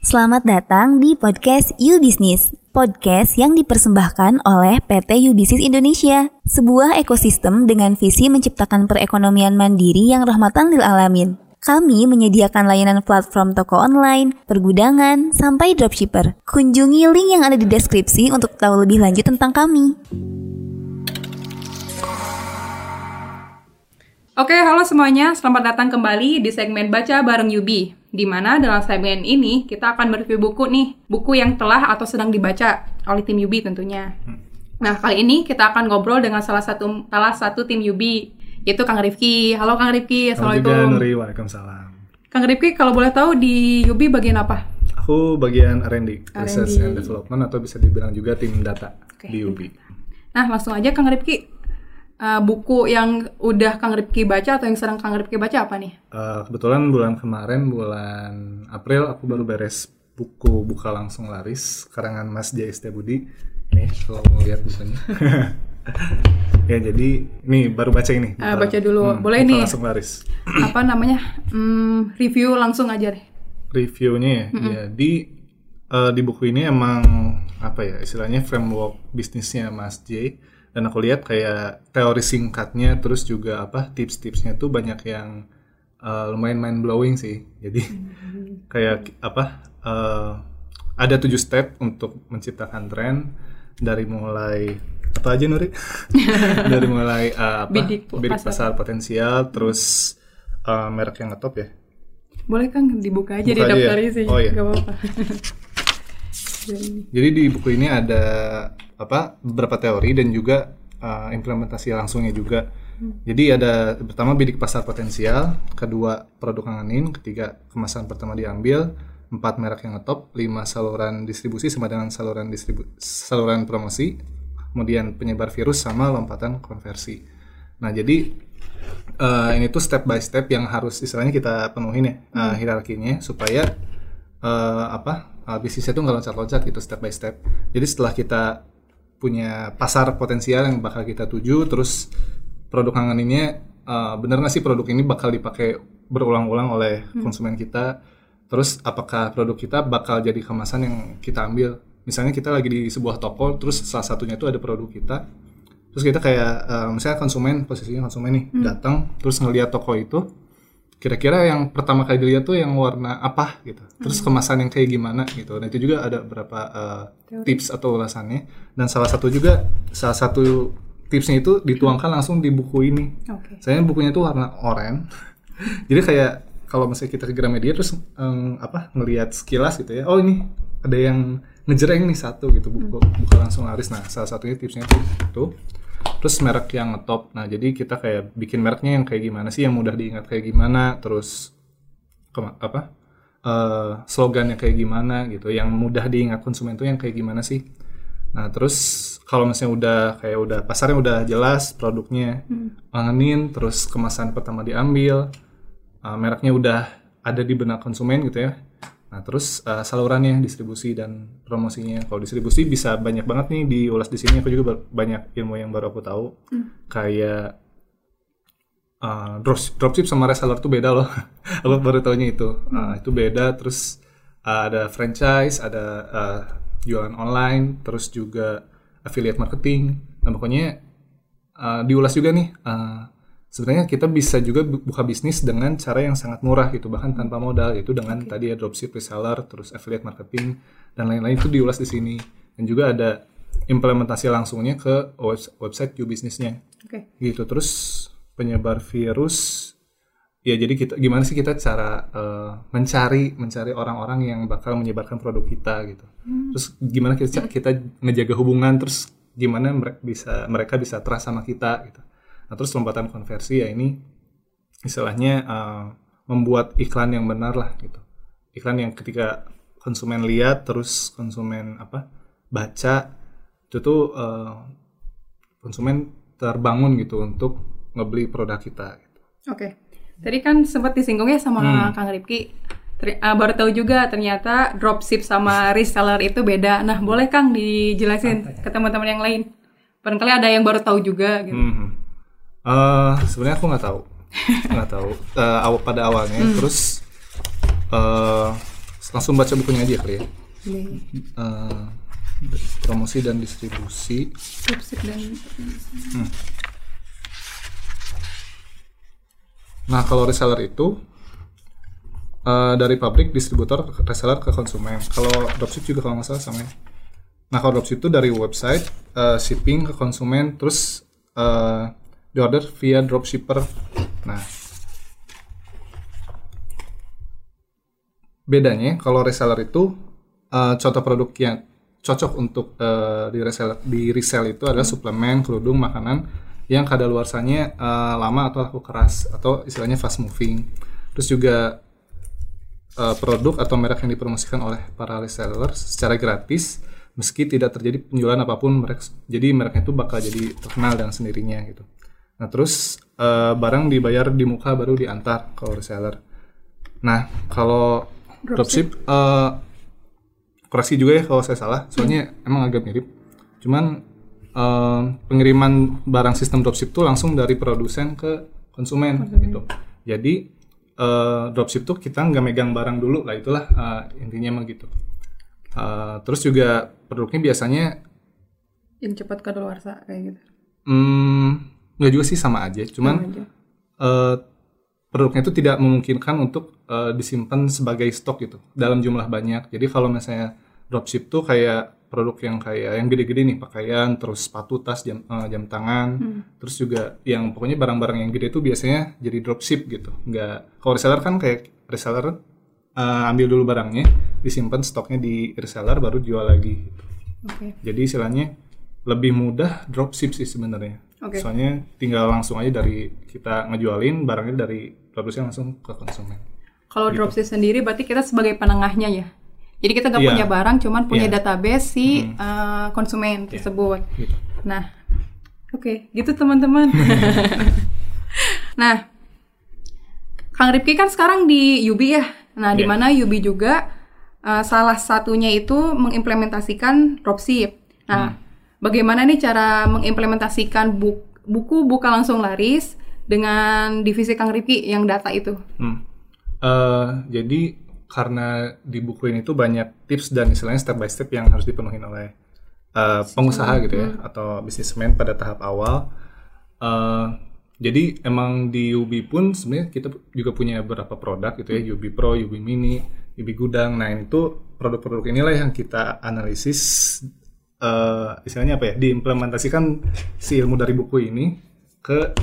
Selamat datang di podcast You Business, podcast yang dipersembahkan oleh PT You Business Indonesia, sebuah ekosistem dengan visi menciptakan perekonomian mandiri yang rahmatan lil alamin. Kami menyediakan layanan platform toko online, pergudangan, sampai dropshipper. Kunjungi link yang ada di deskripsi untuk tahu lebih lanjut tentang kami. Oke, halo semuanya. Selamat datang kembali di segmen Baca Bareng Yubi. Di mana dalam segmen ini kita akan mereview buku nih, buku yang telah atau sedang dibaca oleh tim Yubi tentunya. Nah, kali ini kita akan ngobrol dengan salah satu salah satu tim Yubi, yaitu Kang Rifki. Halo Kang Rifki, Halo juga Assalamualaikum. Nuri, Waalaikumsalam. Kang Rifki, kalau boleh tahu di Yubi bagian apa? Aku bagian R&D, Research and Development atau bisa dibilang juga tim data Oke. di UBI. Nah, langsung aja Kang Rifki. Eh, buku yang udah Kang Rifki baca atau yang sedang Kang Rifki baca apa nih? Eh, kebetulan bulan kemarin, bulan April, aku baru beres buku Buka Langsung Laris, karangan Mas J. Budi. Nih, kalau mau lihat bukunya. ya, jadi ini baru baca ini. Buka- baca dulu. Boleh Buka nih. Langsung Laris. apa namanya? Hmm, review langsung aja deh. reviewnya ya. Jadi eh, di buku ini emang apa ya istilahnya framework bisnisnya Mas J dan aku lihat kayak teori singkatnya terus juga apa tips-tipsnya tuh banyak yang eh, lumayan mind blowing sih. Jadi kayak apa eh, ada tujuh step untuk menciptakan tren dari mulai apa aja Nuri? dari mulai eh, apa Bidik bidik pasar. pasar potensial terus eh, merek yang ngetop ya Boleh Kang dibuka aja di Buka aja ya? daftarnya sih. Oh, iya. Gak apa-apa. Jadi di buku ini ada apa beberapa teori dan juga uh, implementasi langsungnya juga. Jadi ada pertama bidik pasar potensial, kedua produk anganin, ketiga kemasan pertama diambil, empat merek yang ngetop, lima saluran distribusi sama dengan saluran distribu saluran promosi, kemudian penyebar virus sama lompatan konversi. Nah jadi eh, ini tuh step by step yang harus istilahnya kita penuhin ya eh, hierarkinya supaya eh, apa uh, bisnisnya tuh nggak loncat-loncat gitu step by step. Jadi setelah kita punya pasar potensial yang bakal kita tuju, terus produk anganinnya uh, bener nggak sih produk ini bakal dipakai berulang-ulang oleh konsumen kita? Terus apakah produk kita bakal jadi kemasan yang kita ambil? Misalnya kita lagi di sebuah toko, terus salah satunya itu ada produk kita, terus kita kayak uh, misalnya konsumen posisinya konsumen nih datang, terus ngelihat toko itu, kira-kira yang pertama kali dilihat tuh yang warna apa gitu. Terus kemasan yang kayak gimana gitu. Nah itu juga ada beberapa uh, tips atau ulasannya. Dan salah satu juga salah satu tipsnya itu dituangkan langsung di buku ini. Oke. saya bukunya tuh warna oranye. Jadi kayak kalau misalnya kita ke Gramedia terus em, apa ngelihat sekilas gitu ya oh ini ada yang ngejreng nih satu gitu buku buka langsung laris. Nah salah satunya tipsnya tuh itu terus merek yang ngetop. Nah jadi kita kayak bikin mereknya yang kayak gimana sih yang mudah diingat kayak gimana terus apa eh, slogannya kayak gimana gitu. Yang mudah diingat konsumen tuh yang kayak gimana sih. Nah terus kalau misalnya udah kayak udah pasarnya udah jelas produknya angenin terus kemasan pertama diambil eh, mereknya udah ada di benak konsumen gitu ya Nah, terus uh, salurannya, distribusi dan promosinya. Kalau distribusi bisa banyak banget nih diulas di sini. Aku juga banyak ilmu yang baru aku tahu. Kayak uh, drop- dropship sama reseller tuh beda loh. aku baru tahunya itu. Uh, itu beda. Terus uh, ada franchise, ada uh, jualan online, terus juga affiliate marketing. Nah, pokoknya uh, diulas juga nih. uh, sebenarnya kita bisa juga bu- buka bisnis dengan cara yang sangat murah gitu bahkan tanpa modal itu dengan tadi ya dropship reseller terus affiliate marketing dan lain-lain itu diulas di sini. Dan juga ada implementasi langsungnya ke webs- website You Business-nya Oke. gitu. Terus penyebar virus ya jadi kita gimana sih kita cara eh, mencari mencari orang-orang yang bakal menyebarkan produk kita gitu. Terus gimana kita kita ngejaga hubungan terus gimana mereka bisa mereka bisa trust sama kita gitu nah terus lompatan konversi ya ini istilahnya eh, membuat iklan yang benar lah gitu iklan yang ketika konsumen lihat terus konsumen apa baca itu tuh eh, konsumen terbangun gitu untuk ngebeli produk kita gitu. Oke. Tadi kan sempat disinggung ya sama Hmm. Kang Rifki. Ter- ah, baru tahu juga ternyata dropship sama reseller itu beda. Nah, boleh Kang dijelasin ke teman-teman yang lain. Barangkali ada yang baru tahu juga gitu. Mhm. Eh, sebenarnya aku nggak tahu, nggak tahu. Aw- pada awalnya, terus eh langsung baca bukunya aja kali ya. Eh, promosi dan distribusi. Dan Nah, kalau reseller itu eh, dari pabrik, distributor, reseller ke konsumen. Kalau dropship juga kalau nggak salah sama ya. Nah, kalau dropship itu dari website, eh, shipping ke konsumen, terus eh, diorder via dropshipper. Nah, bedanya kalau reseller itu eh, contoh produk yang cocok untuk eh, di resell di resell itu adalah suplemen, kerudung, makanan yang kadaluarsanya eh, lama atau laku keras atau istilahnya fast moving. Terus juga eh, produk atau merek yang dipromosikan oleh para reseller secara gratis meski tidak terjadi penjualan apa pun merek jadi mereknya itu bakal jadi terkenal dengan sendirinya gitu. Nah, terus eh, barang dibayar di muka baru diantar kalau reseller. Nah, kalau dropship eh, koreksi juga ya kalau saya salah, soalnya emang agak mirip. Cuman eh, pengiriman barang sistem dropship tuh langsung dari produsen ke konsumen gitu. Jadi eh, dropship tuh kita nggak megang barang dulu lah itulah eh, intinya mah gitu. Eh, terus juga produknya biasanya yang cepat kadaluarsa kayak gitu. Hmm, nggak juga sih sama aja. Cuman Sama aja. eh, produknya itu tidak memungkinkan untuk eh, disimpan sebagai stok gitu dalam jumlah banyak. Jadi kalau misalnya dropship tuh kayak produk yang kayak yang gede-gede nih pakaian, terus sepatu, tas, jam eh, jam tangan, terus juga yang pokoknya barang-barang yang gede itu biasanya jadi dropship gitu. Nggak kalau reseller kan kayak reseller eh, ambil dulu barangnya, disimpan stoknya di reseller baru jual lagi. gitu. Oke. Jadi istilahnya lebih mudah dropship sih sebenarnya. Oke. Soalnya tinggal langsung aja dari kita ngejualin barangnya dari produsen langsung ke konsumen. Kalau dropship sendiri berarti kita sebagai penengahnya ya. Jadi kita nggak Iya. punya barang, cuman punya Iya. database si eh, konsumen tersebut. Gitu. Nah, oke, gitu teman-teman. nah, Kang Ripki kan sekarang di Yubi ya. Nah, di Iya. mana Yubi juga eh, salah satunya itu mengimplementasikan dropship. Nah, bagaimana nih cara mengimplementasikan bu- buku buka langsung laris dengan divisi Kang Ripki yang data itu? Hmm. Eh, jadi karena di buku ini tuh banyak tips dan istilahnya step by step yang harus dipenuhi oleh eh, pengusaha gitu ya atau bisnismen pada tahap awal. Eh, jadi emang di Yubi pun sebenarnya kita juga punya beberapa produk gitu ya, Yubi Pro, Yubi Mini, Yubi Gudang. Nah itu produk-produk inilah yang kita analisis, eh, istilahnya apa ya, diimplementasikan si ilmu dari buku ini ke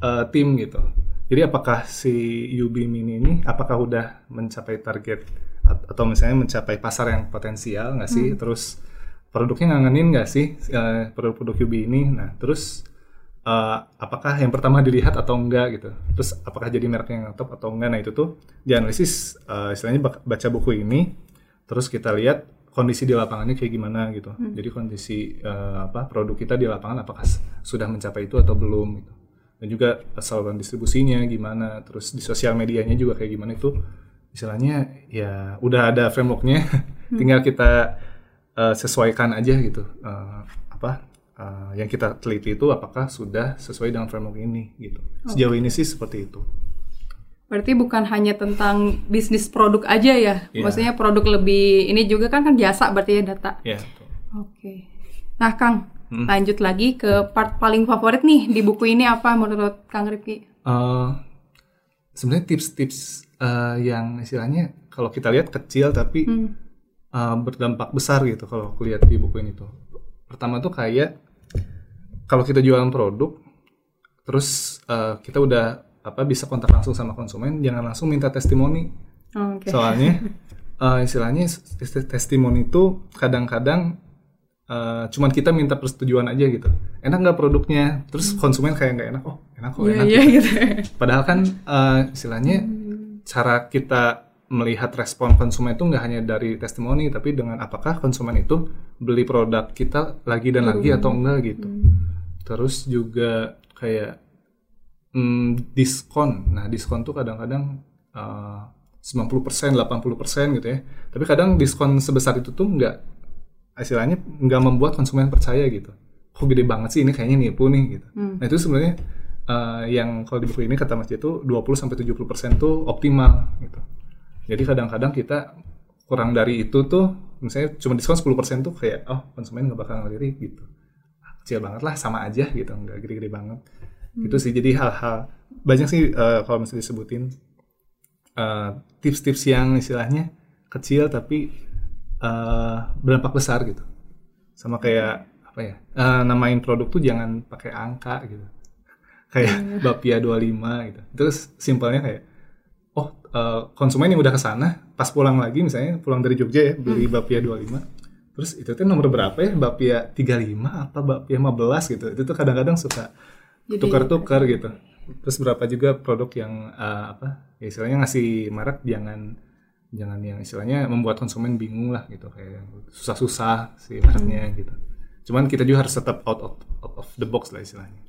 eh, tim gitu. Jadi apakah si Yubi Mini ini apakah udah mencapai target at- atau misalnya mencapai pasar yang potensial nggak sih? Terus produknya ngangenin nggak sih eh, produk-produk Yubi ini? Nah terus eh, apakah yang pertama dilihat atau enggak gitu? Terus apakah jadi merek yang top atau enggak? Nah itu tuh dianalisis eh, istilahnya baca buku ini, terus kita lihat kondisi di lapangannya kayak gimana gitu. Jadi kondisi eh, apa produk kita di lapangan apakah sudah mencapai itu atau belum gitu. Dan juga saluran distribusinya gimana terus di sosial medianya juga kayak gimana itu istilahnya ya udah ada frameworknya. Tinggal kita eh, sesuaikan aja gitu Eh, apa eh, yang kita teliti itu apakah sudah sesuai dengan framework ini gitu. Sejauh ini sih seperti itu Berarti bukan hanya tentang bisnis produk aja ya. Iya. Maksudnya produk lebih ini juga kan kan jasa berarti ya data. ya betul. Oke. Nah, Kang, Hmm. lanjut lagi ke part paling favorit nih di buku ini apa menurut Kang Rifki? Eh, sebenarnya tips-tips eh, yang istilahnya kalau kita lihat kecil tapi Hmm. eh, berdampak besar gitu kalau aku lihat di buku ini tuh. Pertama tuh kayak kalau kita jualan produk, terus eh, kita udah apa bisa kontak langsung sama konsumen, jangan langsung minta testimoni. Oh, Oke. Soalnya eh, istilahnya tes- testimoni itu kadang-kadang eh, cuman kita minta persetujuan aja gitu. Enak nggak produknya? Terus konsumen kayak nggak enak. Oh enak kok Iya, enak. iya gitu. Padahal kan eh, istilahnya cara kita melihat respon konsumen itu nggak hanya dari testimoni, tapi dengan apakah konsumen itu beli produk kita lagi dan lagi atau enggak gitu. Terus juga kayak mm, diskon. Nah diskon tuh kadang-kadang eh, 90%, 80% gitu ya. Tapi kadang diskon sebesar itu tuh nggak istilahnya nggak membuat konsumen percaya gitu. Kok gede banget sih ini kayaknya nipu nih gitu. Hmm. Nah itu sebenarnya eh, yang kalau di buku ini kata Mas itu 20 sampai 70% tuh optimal gitu. Jadi kadang-kadang kita kurang dari itu tuh misalnya cuma diskon 10% tuh kayak oh konsumen nggak bakal ngelirik gitu kecil banget lah sama aja gitu nggak gede-gede banget itu sih. Jadi hal-hal banyak sih eh, kalau misalnya disebutin eh, tips-tips yang istilahnya kecil tapi eh, berdampak besar gitu. Sama kayak apa ya eh, namain produk tuh jangan pakai angka gitu. Kayak bapia 25 gitu. Terus simpelnya kayak oh eh, konsumen yang udah ke sana pas pulang lagi misalnya pulang dari Jogja ya beli bapia 25 terus itu tuh nomor berapa ya? Bapia 35 apa bapia 15 gitu. Itu tuh kadang-kadang suka tukar-tukar gitu. Terus berapa juga produk yang eh, apa ya istilahnya ngasih merek jangan jangan yang istilahnya membuat konsumen bingung lah gitu. Kayak susah-susah si mereknya gitu. Cuman kita juga harus tetap out of, out of the box lah istilahnya.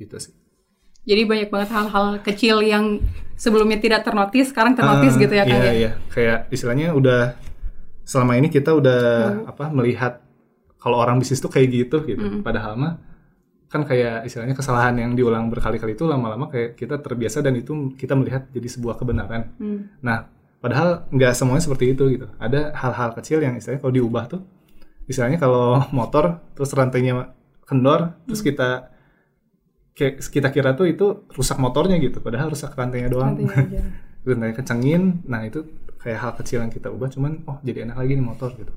Gitu sih. Jadi banyak banget hal-hal kecil yang sebelumnya tidak ternotis, sekarang ternotis Ah, gitu ya Kang iya, ya. iya. kayak istilahnya udah selama ini kita udah apa melihat kalau orang bisnis tuh kayak gitu gitu. Padahal mah kan kayak istilahnya kesalahan yang diulang berkali-kali itu lama-lama kayak kita terbiasa dan itu kita melihat jadi sebuah kebenaran. Hmm. nah padahal nggak semuanya seperti itu gitu. Ada hal-hal kecil yang istilahnya kalau diubah tuh istilahnya kalau motor terus rantainya kendor terus kita kayak kita kira tuh itu rusak motornya gitu padahal rusak rantainya doang. Nantinya aja. rantainya kencengin. Nah itu kayak hal kecil yang kita ubah cuman oh jadi enak lagi nih motor gitu.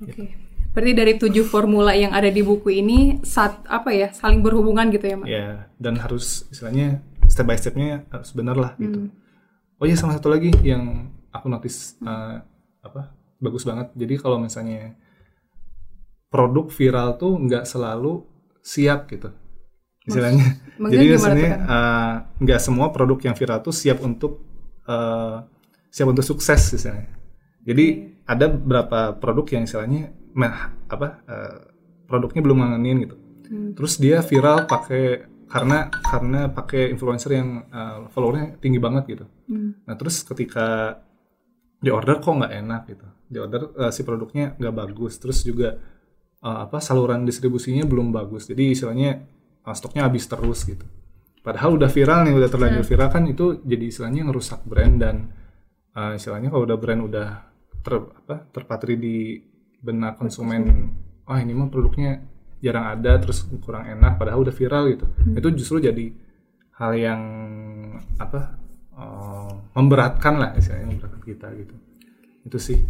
Oke. Berarti dari tujuh formula yang ada di buku ini saat apa ya saling berhubungan gitu ya, Mak? ya dan harus istilahnya step by stepnya harus bener lah gitu. Oh iya sama satu lagi yang aku notice uh, apa bagus banget. Jadi kalau misalnya produk viral tuh nggak selalu siap gitu. Istilahnya. maksudnya jadi misalnya tuh, Kang? uh, nggak semua produk yang viral tuh siap untuk uh, siap untuk sukses istilahnya. Jadi ada beberapa produk yang istilahnya apa uh, produknya belum ngangenin gitu. Terus dia viral pakai karena karena pakai influencer yang uh, followernya tinggi banget gitu. Nah terus ketika di order kok nggak enak gitu. Di order uh, si produknya nggak bagus. Terus juga uh, apa saluran distribusinya belum bagus. Jadi istilahnya uh, stoknya habis terus gitu. Padahal udah viral nih udah terlanjur viral kan itu jadi istilahnya ngerusak brand dan uh, istilahnya kalau udah brand udah ter, apa, terpatri di benak konsumen oh ini mah produknya jarang ada terus kurang enak padahal udah viral gitu. Itu justru jadi hal yang apa uh, memberatkan lah istilahnya memberatkan kita gitu. Itu sih.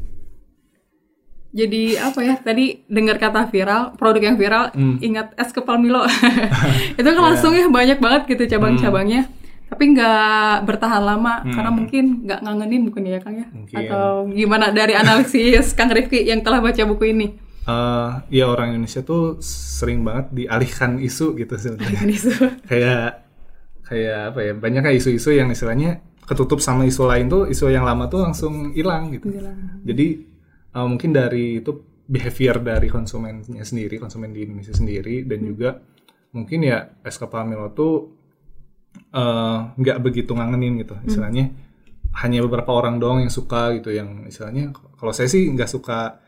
Jadi apa ya tadi dengar kata viral, produk yang viral, Hmm. ingat es kepal Milo. itu kan langsung ya banyak banget gitu cabang-cabangnya. Tapi nggak bertahan lama karena mungkin nggak ngangenin mungkin ya Kang ya. Mungkin. Atau gimana dari analisis Kang Rifki yang telah baca buku ini? Eh, ya orang Indonesia tuh sering banget dialihkan isu gitu sebenarnya isu. kayak kayak apa ya banyak kayak isu-isu yang istilahnya ketutup sama isu lain tuh isu yang lama tuh langsung hilang gitu jadi eh, mungkin dari itu behavior dari konsumennya sendiri konsumen di Indonesia sendiri dan juga mungkin ya kepal Milo tuh eh, nggak begitu ngangenin gitu istilahnya hanya beberapa orang doang yang suka gitu yang istilahnya kalau saya sih nggak suka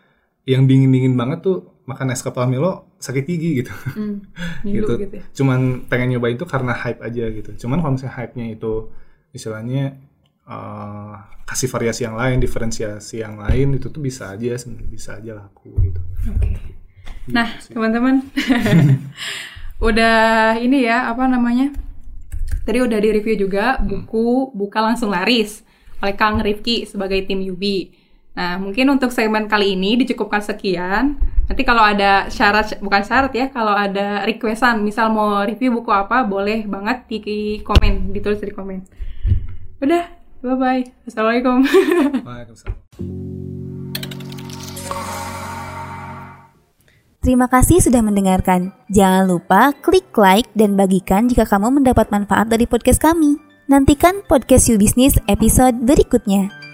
yang dingin dingin banget tuh makan es kepal Milo sakit gigi gitu Hmm, gitu. gitu ya. Cuman pengen nyobain itu karena hype aja gitu. Cuman kalau misalnya hype-nya itu istilahnya eh, kasih variasi yang lain, diferensiasi yang lain itu tuh bisa aja sebenarnya bisa aja laku gitu. Oke. Nah, teman-teman. udah ini ya, apa namanya? Tadi udah di-review juga buku Buka Langsung Laris oleh Kang Rifki sebagai tim Yubi. Nah, mungkin untuk segmen kali ini dicukupkan sekian. Nanti kalau ada syarat, bukan syarat ya, kalau ada requestan, misal mau review buku apa, boleh banget di komen, ditulis di komen. Udah, bye-bye. Assalamualaikum. Waalaikumsalam. Terima kasih sudah mendengarkan. Jangan lupa klik like dan bagikan jika kamu mendapat manfaat dari podcast kami. Nantikan podcast You Business episode berikutnya.